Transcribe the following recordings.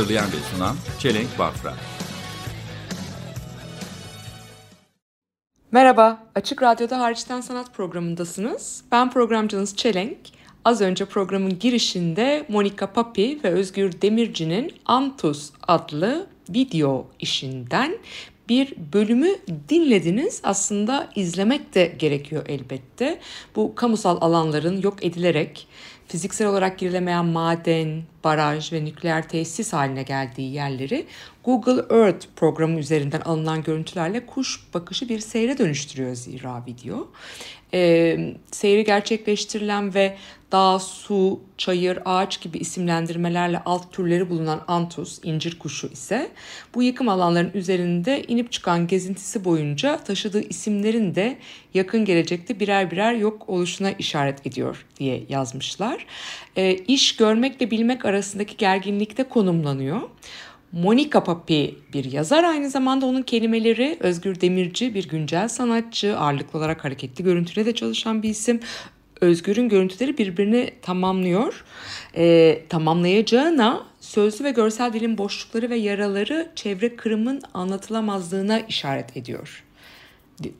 Hazırlayan ve sunan Çelenk Bafra. Merhaba, Açık Radyo'da Hariçten Sanat programındasınız. Ben programcınız Çelenk. Az önce programın girişinde Monika Papi ve Özgür Demirci'nin Antus adlı video işinden bir bölümü dinlediniz. Aslında izlemek de gerekiyor elbette. Bu kamusal alanların yok edilerek fiziksel olarak girilemeyen maden, baraj ve nükleer tesis haline geldiği yerleri Google Earth programı üzerinden alınan görüntülerle kuş bakışı bir seyre dönüştürüyor zira video. Ee, seyri gerçekleştirilen ve dağ, su, çayır, ağaç gibi isimlendirmelerle alt türleri bulunan antus, incir kuşu ise bu yıkım alanların üzerinde inip çıkan gezintisi boyunca taşıdığı isimlerin de yakın gelecekte birer birer yok oluşuna işaret ediyor diye yazmışlar. E, iş görmekle bilmek arasındaki gerginlikte konumlanıyor. Monika Papi bir yazar aynı zamanda onun kelimeleri Özgür Demirci bir güncel sanatçı ağırlıklı olarak hareketli görüntüyle de çalışan bir isim. Özgür'ün görüntüleri birbirini tamamlıyor. E, tamamlayacağına sözlü ve görsel dilin boşlukları ve yaraları çevre kırımın anlatılamazlığına işaret ediyor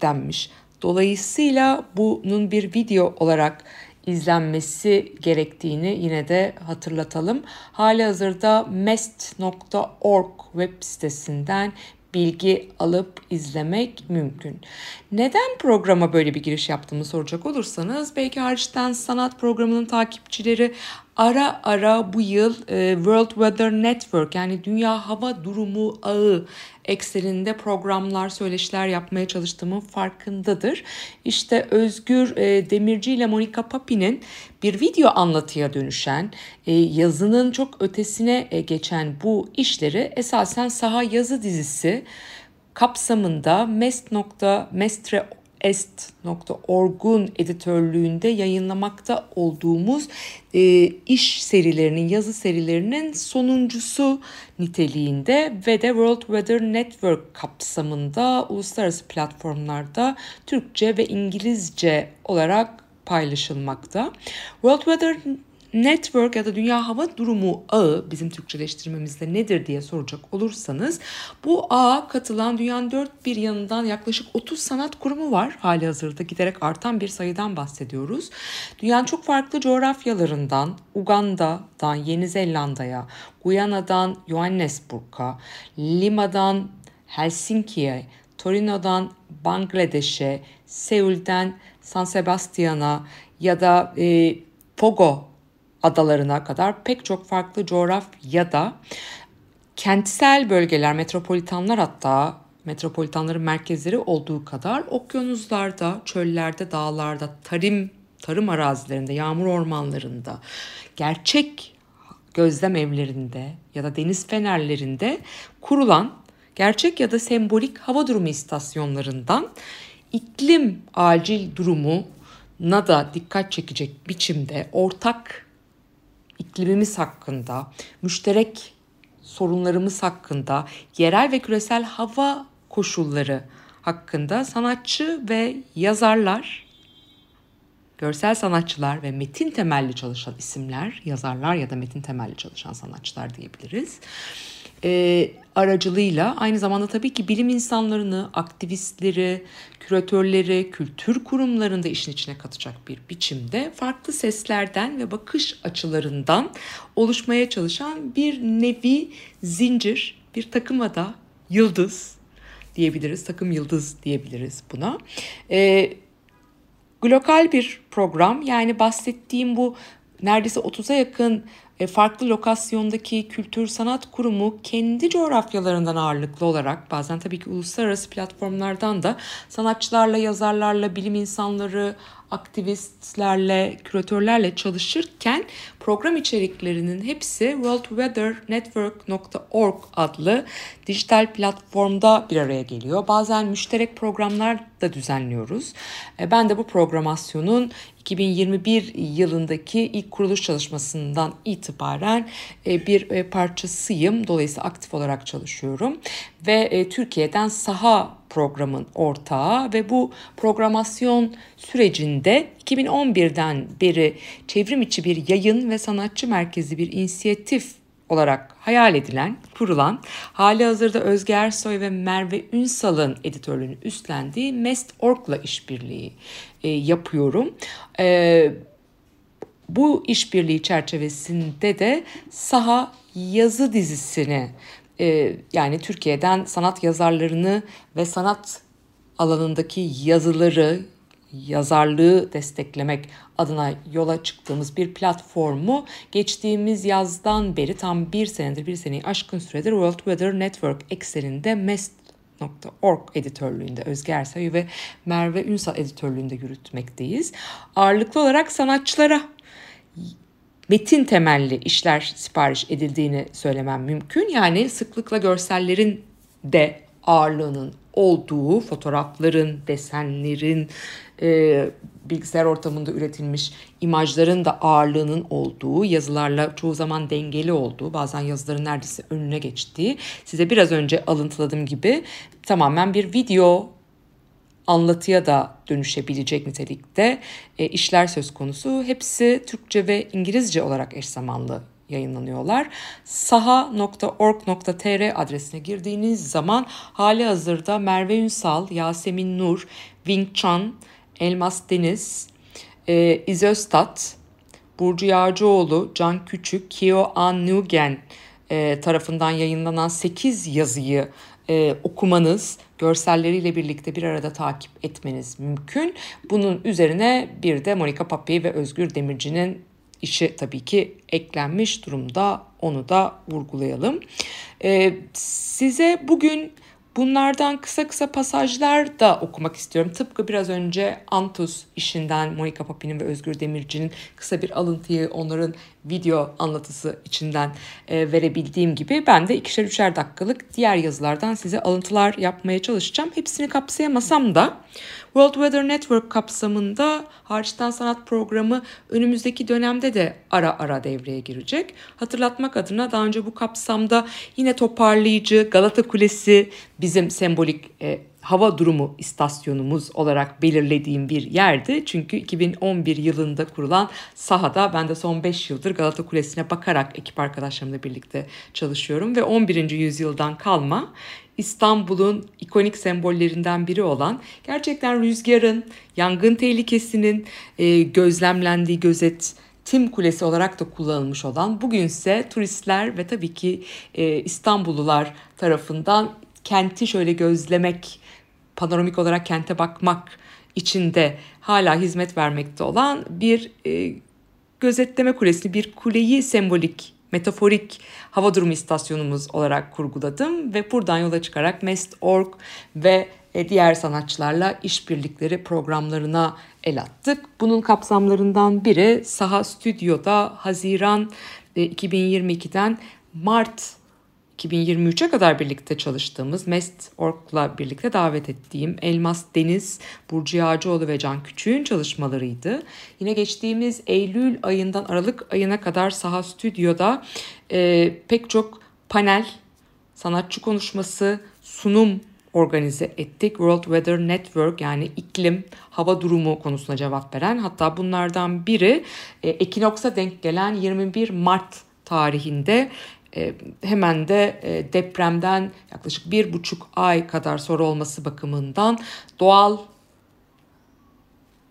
denmiş. Dolayısıyla bunun bir video olarak izlenmesi gerektiğini yine de hatırlatalım. Hali hazırda mest.org web sitesinden bilgi alıp izlemek mümkün. Neden programa böyle bir giriş yaptığımı soracak olursanız belki hariçten sanat programının takipçileri ara ara bu yıl e, World Weather Network yani Dünya Hava Durumu Ağı ekseninde programlar, söyleşiler yapmaya çalıştığımın farkındadır. İşte Özgür e, Demirci ile Monika Papi'nin bir video anlatıya dönüşen, e, yazının çok ötesine geçen bu işleri esasen Saha Yazı dizisi kapsamında mest.mestre est.org'un editörlüğünde yayınlamakta olduğumuz e, iş serilerinin, yazı serilerinin sonuncusu niteliğinde ve de World Weather Network kapsamında uluslararası platformlarda Türkçe ve İngilizce olarak paylaşılmakta. World Weather Network ya da Dünya Hava Durumu Ağı bizim Türkçeleştirmemizde nedir diye soracak olursanız bu ağa katılan dünyanın dört bir yanından yaklaşık 30 sanat kurumu var. Hali hazırda giderek artan bir sayıdan bahsediyoruz. Dünyanın çok farklı coğrafyalarından Uganda'dan Yeni Zelanda'ya, Guyana'dan Johannesburg'a, Lima'dan Helsinki'ye, Torino'dan Bangladeş'e, Seul'den San Sebastian'a ya da e, Fogo adalarına kadar pek çok farklı coğrafyada kentsel bölgeler, metropolitanlar hatta metropolitanların merkezleri olduğu kadar okyanuslarda, çöllerde, dağlarda, tarım tarım arazilerinde, yağmur ormanlarında, gerçek gözlem evlerinde ya da deniz fenerlerinde kurulan gerçek ya da sembolik hava durumu istasyonlarından iklim acil durumu na da dikkat çekecek biçimde ortak iklimimiz hakkında, müşterek sorunlarımız hakkında, yerel ve küresel hava koşulları hakkında sanatçı ve yazarlar, görsel sanatçılar ve metin temelli çalışan isimler, yazarlar ya da metin temelli çalışan sanatçılar diyebiliriz. E, aracılığıyla aynı zamanda tabii ki bilim insanlarını, aktivistleri, küratörleri, kültür kurumlarını da işin içine katacak bir biçimde farklı seslerden ve bakış açılarından oluşmaya çalışan bir nevi zincir, bir takıma da yıldız diyebiliriz, takım yıldız diyebiliriz buna. Ee, global bir program yani bahsettiğim bu neredeyse 30'a yakın farklı lokasyondaki kültür sanat kurumu kendi coğrafyalarından ağırlıklı olarak bazen tabii ki uluslararası platformlardan da sanatçılarla, yazarlarla, bilim insanları, aktivistlerle, küratörlerle çalışırken program içeriklerinin hepsi worldweathernetwork.org adlı dijital platformda bir araya geliyor. Bazen müşterek programlar da düzenliyoruz. E, ben de bu programasyonun 2021 yılındaki ilk kuruluş çalışmasından itibaren e, bir e, parçasıyım. Dolayısıyla aktif olarak çalışıyorum. Ve Türkiye'den saha programın ortağı ve bu programasyon sürecinde 2011'den beri çevrim içi bir yayın ve sanatçı merkezi bir inisiyatif olarak hayal edilen, kurulan, hali hazırda Özge Ersoy ve Merve Ünsal'ın editörlüğünü üstlendiği Mest.org'la işbirliği e, yapıyorum. E, bu işbirliği çerçevesinde de Saha yazı dizisini e, yani Türkiye'den sanat yazarlarını ve sanat alanındaki yazıları, yazarlığı desteklemek adına yola çıktığımız bir platformu geçtiğimiz yazdan beri tam bir senedir, bir seneyi aşkın süredir World Weather Network ekseninde MEST Org editörlüğünde Özge Ersoy ve Merve Ünsal editörlüğünde yürütmekteyiz. Ağırlıklı olarak sanatçılara metin temelli işler sipariş edildiğini söylemem mümkün. Yani sıklıkla görsellerin de ağırlığının olduğu fotoğrafların, desenlerin, e, bilgisayar ortamında üretilmiş imajların da ağırlığının olduğu, yazılarla çoğu zaman dengeli olduğu, bazen yazıların neredeyse önüne geçtiği, size biraz önce alıntıladığım gibi tamamen bir video anlatıya da dönüşebilecek nitelikte e, işler söz konusu. Hepsi Türkçe ve İngilizce olarak eş zamanlı yayınlanıyorlar. saha.org.tr adresine girdiğiniz zaman hali hazırda Merve Ünsal, Yasemin Nur, Wing Chun, Elmas Deniz, e, İzöstat, Burcu Yağcıoğlu, Can Küçük, Kio An Nugen e, tarafından yayınlanan 8 yazıyı e, okumanız, görselleriyle birlikte bir arada takip etmeniz mümkün. Bunun üzerine bir de Monika Papi ve Özgür Demirci'nin işi tabii ki eklenmiş durumda. Onu da vurgulayalım. Ee, size bugün Bunlardan kısa kısa pasajlar da okumak istiyorum. Tıpkı biraz önce Antus işinden Monika Papi'nin ve Özgür Demirci'nin kısa bir alıntıyı onların video anlatısı içinden e, verebildiğim gibi ben de ikişer üçer dakikalık diğer yazılardan size alıntılar yapmaya çalışacağım. Hepsini kapsayamasam da World Weather Network kapsamında Harçtan Sanat Programı önümüzdeki dönemde de ara ara devreye girecek. Hatırlatmak adına daha önce bu kapsamda yine toparlayıcı Galata Kulesi bizim sembolik e, hava durumu istasyonumuz olarak belirlediğim bir yerdi. Çünkü 2011 yılında kurulan sahada ben de son 5 yıldır Galata Kulesi'ne bakarak ekip arkadaşlarımla birlikte çalışıyorum ve 11. yüzyıldan kalma İstanbul'un ikonik sembollerinden biri olan gerçekten rüzgarın, yangın tehlikesinin e, gözlemlendiği gözet Tim Kulesi olarak da kullanılmış olan bugünse turistler ve tabii ki e, İstanbullular tarafından kenti şöyle gözlemek, panoramik olarak kente bakmak için de hala hizmet vermekte olan bir e, gözetleme kulesi, bir kuleyi sembolik metaforik hava durumu istasyonumuz olarak kurguladım ve buradan yola çıkarak Mest.org ve e, diğer sanatçılarla işbirlikleri programlarına el attık. Bunun kapsamlarından biri Saha Stüdyo'da Haziran 2022'den e, Mart 2023'e kadar birlikte çalıştığımız Mest Ork'la birlikte davet ettiğim Elmas Deniz, Burcu Yağcıoğlu ve Can Küçük'ün çalışmalarıydı. Yine geçtiğimiz Eylül ayından Aralık ayına kadar Saha Stüdyo'da e, pek çok panel, sanatçı konuşması, sunum organize ettik. World Weather Network yani iklim, hava durumu konusuna cevap veren hatta bunlardan biri e, Ekinoks'a denk gelen 21 Mart tarihinde hemen de e, depremden yaklaşık bir buçuk ay kadar sonra olması bakımından doğal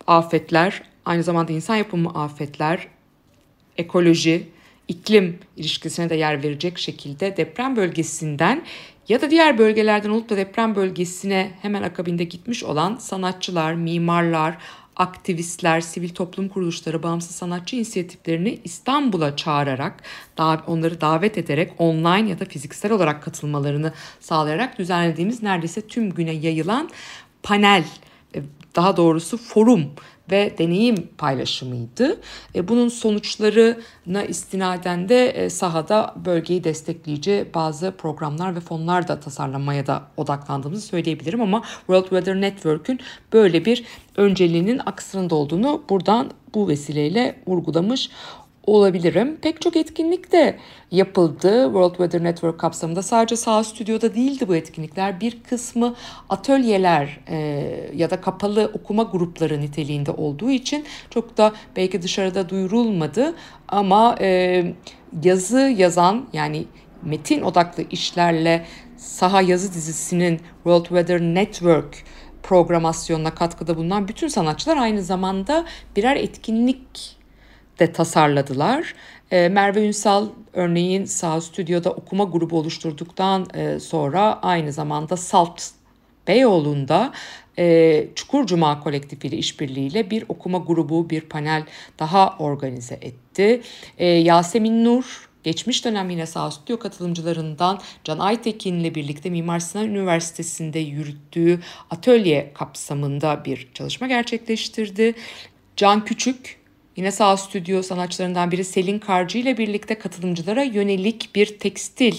afetler, aynı zamanda insan yapımı afetler, ekoloji, iklim ilişkisine de yer verecek şekilde deprem bölgesinden ya da diğer bölgelerden olup da deprem bölgesine hemen akabinde gitmiş olan sanatçılar, mimarlar, aktivistler, sivil toplum kuruluşları, bağımsız sanatçı inisiyatiflerini İstanbul'a çağırarak, onları davet ederek online ya da fiziksel olarak katılmalarını sağlayarak düzenlediğimiz neredeyse tüm güne yayılan panel, e, daha doğrusu forum ve deneyim paylaşımıydı. E, bunun sonuçlarına istinaden de e, sahada bölgeyi destekleyici bazı programlar ve fonlar da tasarlamaya da odaklandığımızı söyleyebilirim ama World Weather Network'ün böyle bir önceliğinin aksında olduğunu buradan bu vesileyle vurgulamış olabilirim. Pek çok etkinlik de yapıldı World Weather Network kapsamında. Sadece sağ stüdyoda değildi bu etkinlikler. Bir kısmı atölyeler e, ya da kapalı okuma grupları niteliğinde olduğu için çok da belki dışarıda duyurulmadı. Ama e, yazı yazan yani metin odaklı işlerle saha yazı dizisinin World Weather Network programasyonuna katkıda bulunan bütün sanatçılar aynı zamanda birer etkinlik de tasarladılar. E, Merve Ünsal örneğin Sağ Stüdyo'da okuma grubu oluşturduktan e, sonra aynı zamanda Salt Beyoğlu'nda e, Çukur Cuma Kolektifi ile işbirliğiyle bir okuma grubu, bir panel daha organize etti. Yasemin Nur Geçmiş dönem yine Sağ Stüdyo katılımcılarından Can Aytekin ile birlikte Mimar Sinan Üniversitesi'nde yürüttüğü atölye kapsamında bir çalışma gerçekleştirdi. Can Küçük Yine sağ stüdyo sanatçılarından biri Selin Karcı ile birlikte katılımcılara yönelik bir tekstil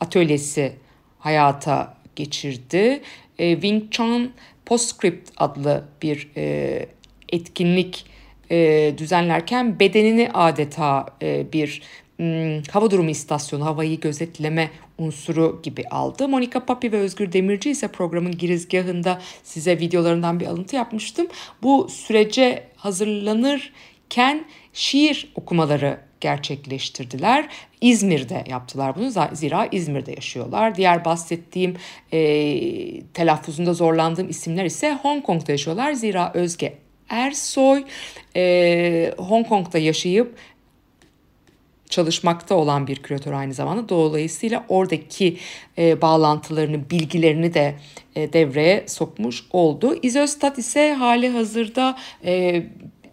atölyesi hayata geçirdi. E, Wing Chun Postscript adlı bir e, etkinlik e, düzenlerken bedenini adeta e, bir m, hava durumu istasyonu, havayı gözetleme unsuru gibi aldı. Monika Papi ve Özgür Demirci ise programın girizgahında size videolarından bir alıntı yapmıştım. Bu sürece hazırlanır Ken şiir okumaları gerçekleştirdiler. İzmir'de yaptılar bunu zira İzmir'de yaşıyorlar. Diğer bahsettiğim e, telaffuzunda zorlandığım isimler ise Hong Kong'da yaşıyorlar. Zira Özge Ersoy e, Hong Kong'da yaşayıp çalışmakta olan bir küratör aynı zamanda. Dolayısıyla oradaki e, bağlantılarını, bilgilerini de e, devreye sokmuş oldu. İzostat ise hali hazırda e,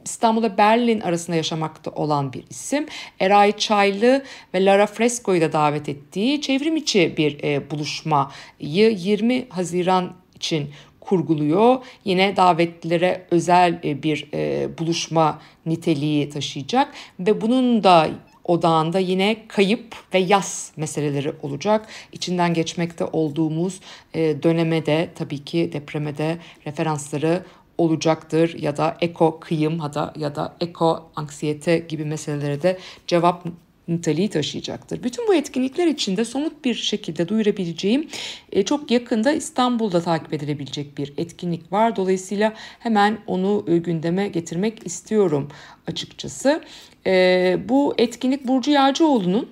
İstanbul'da Berlin arasında yaşamakta olan bir isim. Eray Çaylı ve Lara Fresco'yu da davet ettiği çevrim içi bir e, buluşmayı 20 Haziran için kurguluyor. Yine davetlilere özel e, bir e, buluşma niteliği taşıyacak ve bunun da odağında yine kayıp ve yaz meseleleri olacak. İçinden geçmekte olduğumuz e, döneme de tabii ki depreme de referansları olacaktır ya da eko kıyım ya ya da eko anksiyete gibi meselelere de cevap niteliği taşıyacaktır. Bütün bu etkinlikler içinde somut bir şekilde duyurabileceğim e, çok yakında İstanbul'da takip edilebilecek bir etkinlik var. Dolayısıyla hemen onu e, gündeme getirmek istiyorum açıkçası. E, bu etkinlik Burcu Yağcıoğlu'nun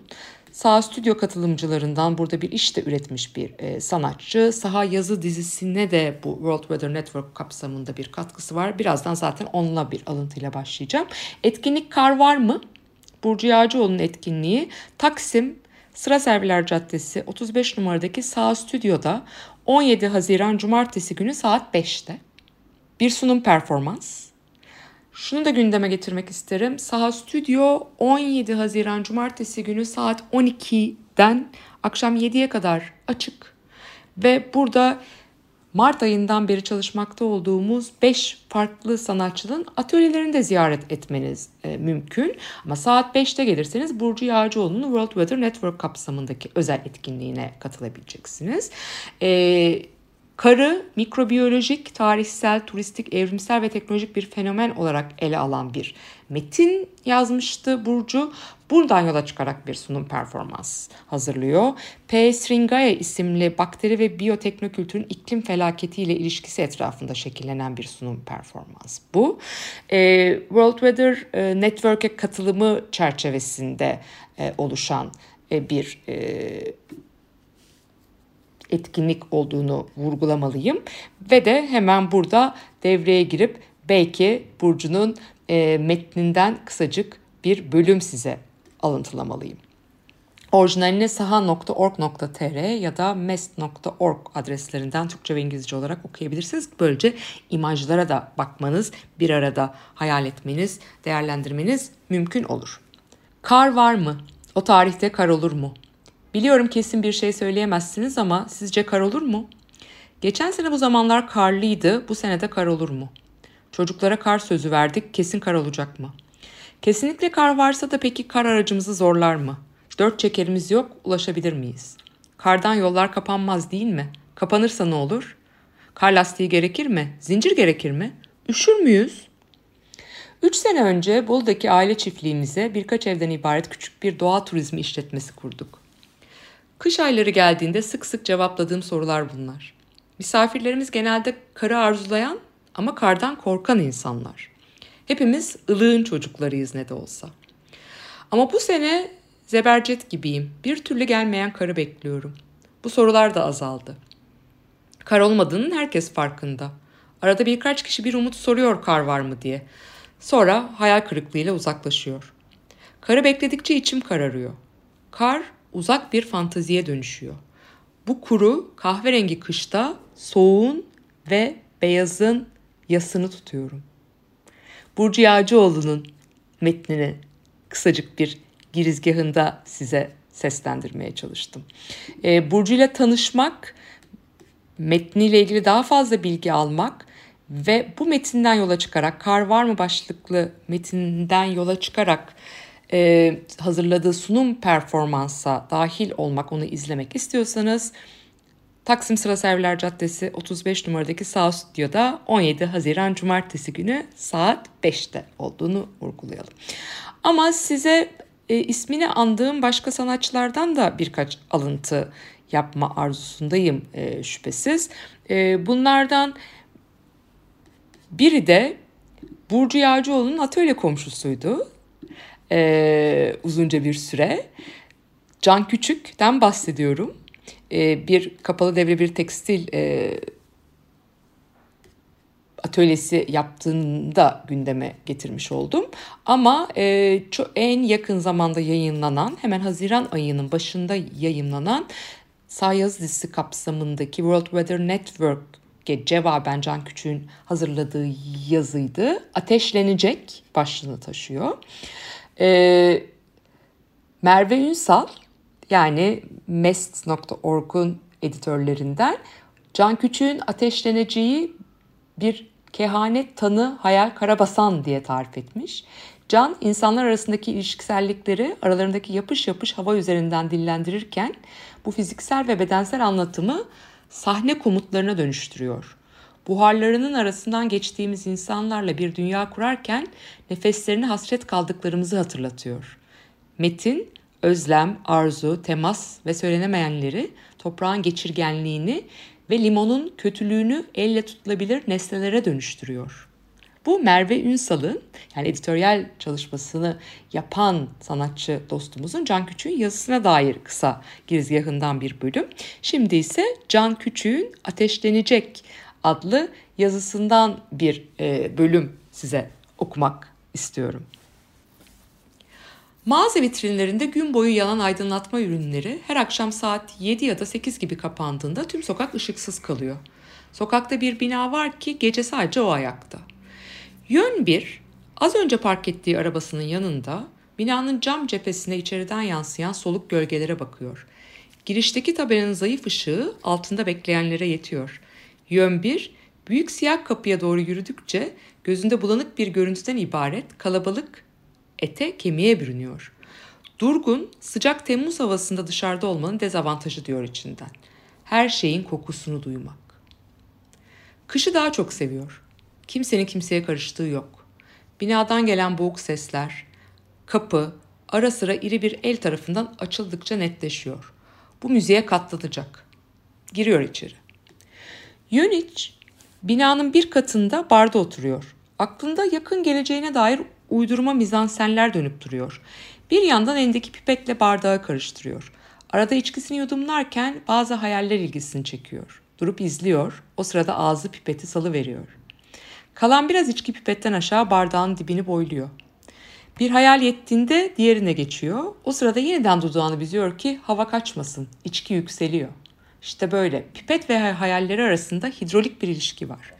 Sağ stüdyo katılımcılarından burada bir iş de üretmiş bir e, sanatçı. Saha yazı dizisine de bu World Weather Network kapsamında bir katkısı var. Birazdan zaten onunla bir alıntıyla başlayacağım. Etkinlik Kar var mı? Burcu Yağcıoğlu'nun etkinliği Taksim Sıra Serviler Caddesi 35 numaradaki Sağ Stüdyo'da 17 Haziran Cumartesi günü saat 5'te. Bir sunum performans. Şunu da gündeme getirmek isterim. Saha Stüdyo 17 Haziran Cumartesi günü saat 12'den akşam 7'ye kadar açık. Ve burada Mart ayından beri çalışmakta olduğumuz 5 farklı sanatçının atölyelerini de ziyaret etmeniz e, mümkün. Ama saat 5'te gelirseniz Burcu Yağcıoğlu'nun World Weather Network kapsamındaki özel etkinliğine katılabileceksiniz. E, Karı mikrobiyolojik, tarihsel, turistik, evrimsel ve teknolojik bir fenomen olarak ele alan bir metin yazmıştı Burcu. Buradan yola çıkarak bir sunum performans hazırlıyor. P. Sringaya isimli bakteri ve biyoteknokültürün iklim felaketiyle ilişkisi etrafında şekillenen bir sunum performans bu. Ee, World Weather e, Network'e katılımı çerçevesinde e, oluşan e, bir e, etkinlik olduğunu vurgulamalıyım. Ve de hemen burada devreye girip belki Burcu'nun e, metninden kısacık bir bölüm size alıntılamalıyım. Orijinalini saha.org.tr ya da mest.org adreslerinden Türkçe ve İngilizce olarak okuyabilirsiniz. Böylece imajlara da bakmanız, bir arada hayal etmeniz, değerlendirmeniz mümkün olur. Kar var mı? O tarihte kar olur mu? Biliyorum kesin bir şey söyleyemezsiniz ama sizce kar olur mu? Geçen sene bu zamanlar karlıydı, bu sene de kar olur mu? Çocuklara kar sözü verdik. Kesin kar olacak mı? Kesinlikle kar varsa da peki kar aracımızı zorlar mı? Dört çekerimiz yok, ulaşabilir miyiz? Kardan yollar kapanmaz değil mi? Kapanırsa ne olur? Kar lastiği gerekir mi? Zincir gerekir mi? Üşür müyüz? Üç sene önce Bolu'daki aile çiftliğimize birkaç evden ibaret küçük bir doğa turizmi işletmesi kurduk. Kış ayları geldiğinde sık sık cevapladığım sorular bunlar. Misafirlerimiz genelde karı arzulayan ama kardan korkan insanlar. Hepimiz ılığın çocuklarıyız ne de olsa. Ama bu sene zebercet gibiyim. Bir türlü gelmeyen karı bekliyorum. Bu sorular da azaldı. Kar olmadığının herkes farkında. Arada birkaç kişi bir umut soruyor kar var mı diye. Sonra hayal kırıklığıyla uzaklaşıyor. Karı bekledikçe içim kararıyor. Kar uzak bir fanteziye dönüşüyor. Bu kuru kahverengi kışta soğuğun ve beyazın yasını tutuyorum. Burcu Yağcıoğlu'nun metnini kısacık bir girizgahında size seslendirmeye çalıştım. Ee, Burcu ile tanışmak, metniyle ilgili daha fazla bilgi almak ve bu metinden yola çıkarak, Kar Var mı başlıklı metinden yola çıkarak e, hazırladığı sunum performansa dahil olmak, onu izlemek istiyorsanız Taksim Sıra Serviler Caddesi 35 numaradaki Sağ Stüdyo'da 17 Haziran Cumartesi günü saat 5'te olduğunu vurgulayalım. Ama size e, ismini andığım başka sanatçılardan da birkaç alıntı yapma arzusundayım e, şüphesiz. E, bunlardan biri de Burcu Yağcıoğlu'nun atölye komşusuydu e, uzunca bir süre. Can Küçük'ten bahsediyorum. E, bir kapalı devre bir tekstil e, atölyesi yaptığında gündeme getirmiş oldum. Ama e, en yakın zamanda yayınlanan, hemen Haziran ayının başında yayınlanan Sayaz dizisi kapsamındaki World Weather Network'e cevaben Can Küçük'ün hazırladığı yazıydı. Ateşlenecek başlığını taşıyor. Ee, Merve Ünsal yani mest.org'un editörlerinden Can Küçük'ün ateşleneceği bir kehanet tanı hayal karabasan diye tarif etmiş. Can insanlar arasındaki ilişkisellikleri aralarındaki yapış yapış hava üzerinden dillendirirken bu fiziksel ve bedensel anlatımı sahne komutlarına dönüştürüyor. Buharlarının arasından geçtiğimiz insanlarla bir dünya kurarken nefeslerini hasret kaldıklarımızı hatırlatıyor. Metin, özlem, arzu, temas ve söylenemeyenleri, toprağın geçirgenliğini ve limonun kötülüğünü elle tutulabilir nesnelere dönüştürüyor. Bu Merve Ünsal'ın yani editoryal çalışmasını yapan sanatçı dostumuzun Can Küçük'ün yazısına dair kısa girizgahından bir bölüm. Şimdi ise Can Küçük'ün Ateşlenecek adlı yazısından bir e, bölüm size okumak istiyorum. Mağaza vitrinlerinde gün boyu yalan aydınlatma ürünleri her akşam saat 7 ya da 8 gibi kapandığında tüm sokak ışıksız kalıyor. Sokakta bir bina var ki gece sadece o ayakta. Yön bir, az önce park ettiği arabasının yanında binanın cam cephesine içeriden yansıyan soluk gölgelere bakıyor. Girişteki tabelanın zayıf ışığı altında bekleyenlere yetiyor. Yön bir, büyük siyah kapıya doğru yürüdükçe gözünde bulanık bir görüntüden ibaret kalabalık ete kemiğe bürünüyor. Durgun, sıcak Temmuz havasında dışarıda olmanın dezavantajı diyor içinden. Her şeyin kokusunu duymak. Kışı daha çok seviyor. Kimsenin kimseye karıştığı yok. Binadan gelen boğuk sesler, kapı, ara sıra iri bir el tarafından açıldıkça netleşiyor. Bu müziğe katlanacak. Giriyor içeri. Yöniç, binanın bir katında barda oturuyor. Aklında yakın geleceğine dair uydurma mizansenler dönüp duruyor. Bir yandan elindeki pipetle bardağı karıştırıyor. Arada içkisini yudumlarken bazı hayaller ilgisini çekiyor. Durup izliyor, o sırada ağzı pipeti salı veriyor. Kalan biraz içki pipetten aşağı bardağın dibini boyluyor. Bir hayal yettiğinde diğerine geçiyor. O sırada yeniden dudağını büzüyor ki hava kaçmasın, içki yükseliyor. İşte böyle pipet ve hayalleri arasında hidrolik bir ilişki var.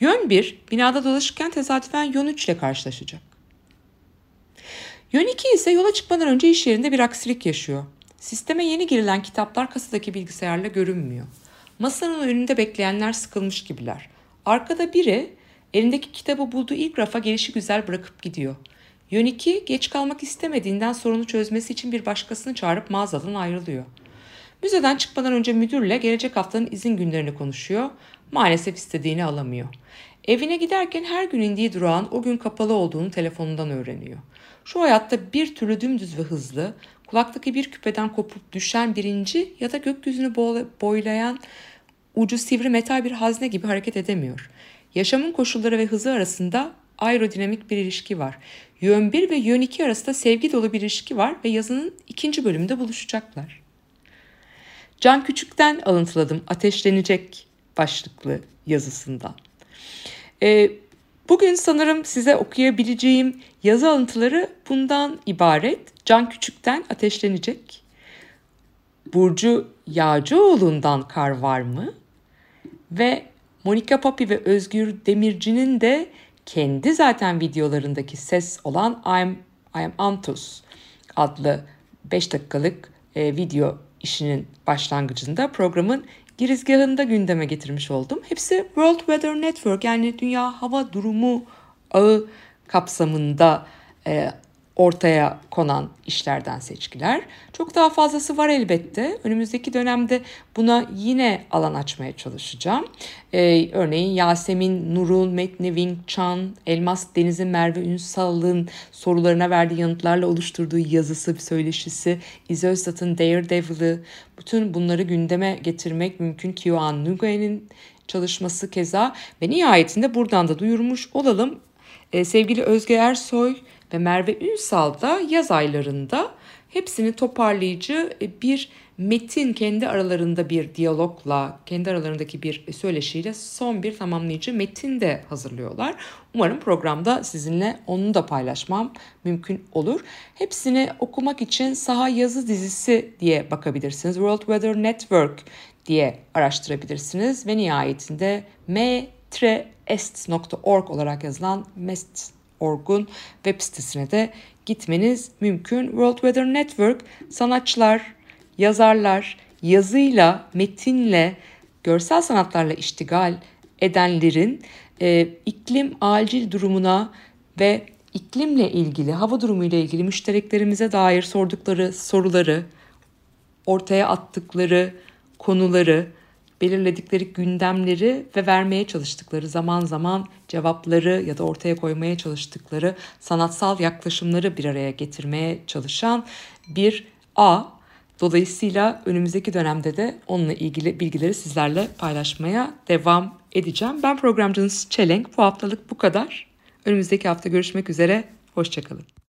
Yön 1 binada dolaşırken tesadüfen yön 3 ile karşılaşacak. Yön 2 ise yola çıkmadan önce iş yerinde bir aksilik yaşıyor. Sisteme yeni girilen kitaplar kasadaki bilgisayarla görünmüyor. Masanın önünde bekleyenler sıkılmış gibiler. Arkada biri Elindeki kitabı bulduğu ilk rafa gelişi güzel bırakıp gidiyor. Yön 2 geç kalmak istemediğinden sorunu çözmesi için bir başkasını çağırıp mağazadan ayrılıyor. Müzeden çıkmadan önce müdürle gelecek haftanın izin günlerini konuşuyor. Maalesef istediğini alamıyor. Evine giderken her gün indiği durağın o gün kapalı olduğunu telefonundan öğreniyor. Şu hayatta bir türlü dümdüz ve hızlı, kulaktaki bir küpeden kopup düşen birinci ya da gökyüzünü boylayan ucu sivri metal bir hazne gibi hareket edemiyor. Yaşamın koşulları ve hızı arasında aerodinamik bir ilişki var. Yön 1 ve yön 2 arasında sevgi dolu bir ilişki var ve yazının ikinci bölümünde buluşacaklar. Can Küçük'ten alıntıladım Ateşlenecek başlıklı yazısından. Ee, bugün sanırım size okuyabileceğim yazı alıntıları bundan ibaret. Can Küçük'ten Ateşlenecek. Burcu Yağcıoğlu'ndan Kar Var mı? Ve Monika Papi ve Özgür Demirci'nin de kendi zaten videolarındaki ses olan I'm, I'm Antus adlı 5 dakikalık e, video işinin başlangıcında programın girizgahında gündeme getirmiş oldum. Hepsi World Weather Network yani Dünya Hava Durumu ağı kapsamında e, ortaya konan işlerden seçkiler. Çok daha fazlası var elbette. Önümüzdeki dönemde buna yine alan açmaya çalışacağım. Ee, örneğin Yasemin Nur'un, Metni Wing Chan, Elmas Deniz'in Merve Ünsal'ın sorularına verdiği yanıtlarla oluşturduğu yazısı, söyleşisi, İzi Öztat'ın Daredevil'ı, bütün bunları gündeme getirmek mümkün. Kyoan Nguyen'in çalışması keza ve nihayetinde buradan da duyurmuş olalım. Ee, sevgili Özge Ersoy ve Merve Ünsal da yaz aylarında hepsini toparlayıcı e, bir metin kendi aralarında bir diyalogla, kendi aralarındaki bir söyleşiyle son bir tamamlayıcı metin de hazırlıyorlar. Umarım programda sizinle onu da paylaşmam mümkün olur. Hepsini okumak için Saha Yazı Dizisi diye bakabilirsiniz. World Weather Network diye araştırabilirsiniz ve nihayetinde metreest.org olarak yazılan MEST Orgun web sitesine de gitmeniz mümkün. World Weather Network sanatçılar, yazarlar, yazıyla, metinle, görsel sanatlarla iştigal edenlerin e, iklim acil durumuna ve iklimle ilgili, hava durumuyla ilgili müştereklerimize dair sordukları soruları, ortaya attıkları konuları, belirledikleri gündemleri ve vermeye çalıştıkları zaman zaman cevapları ya da ortaya koymaya çalıştıkları sanatsal yaklaşımları bir araya getirmeye çalışan bir A. Dolayısıyla önümüzdeki dönemde de onunla ilgili bilgileri sizlerle paylaşmaya devam edeceğim. Ben programcınız Çelenk. Bu haftalık bu kadar. Önümüzdeki hafta görüşmek üzere. Hoşçakalın.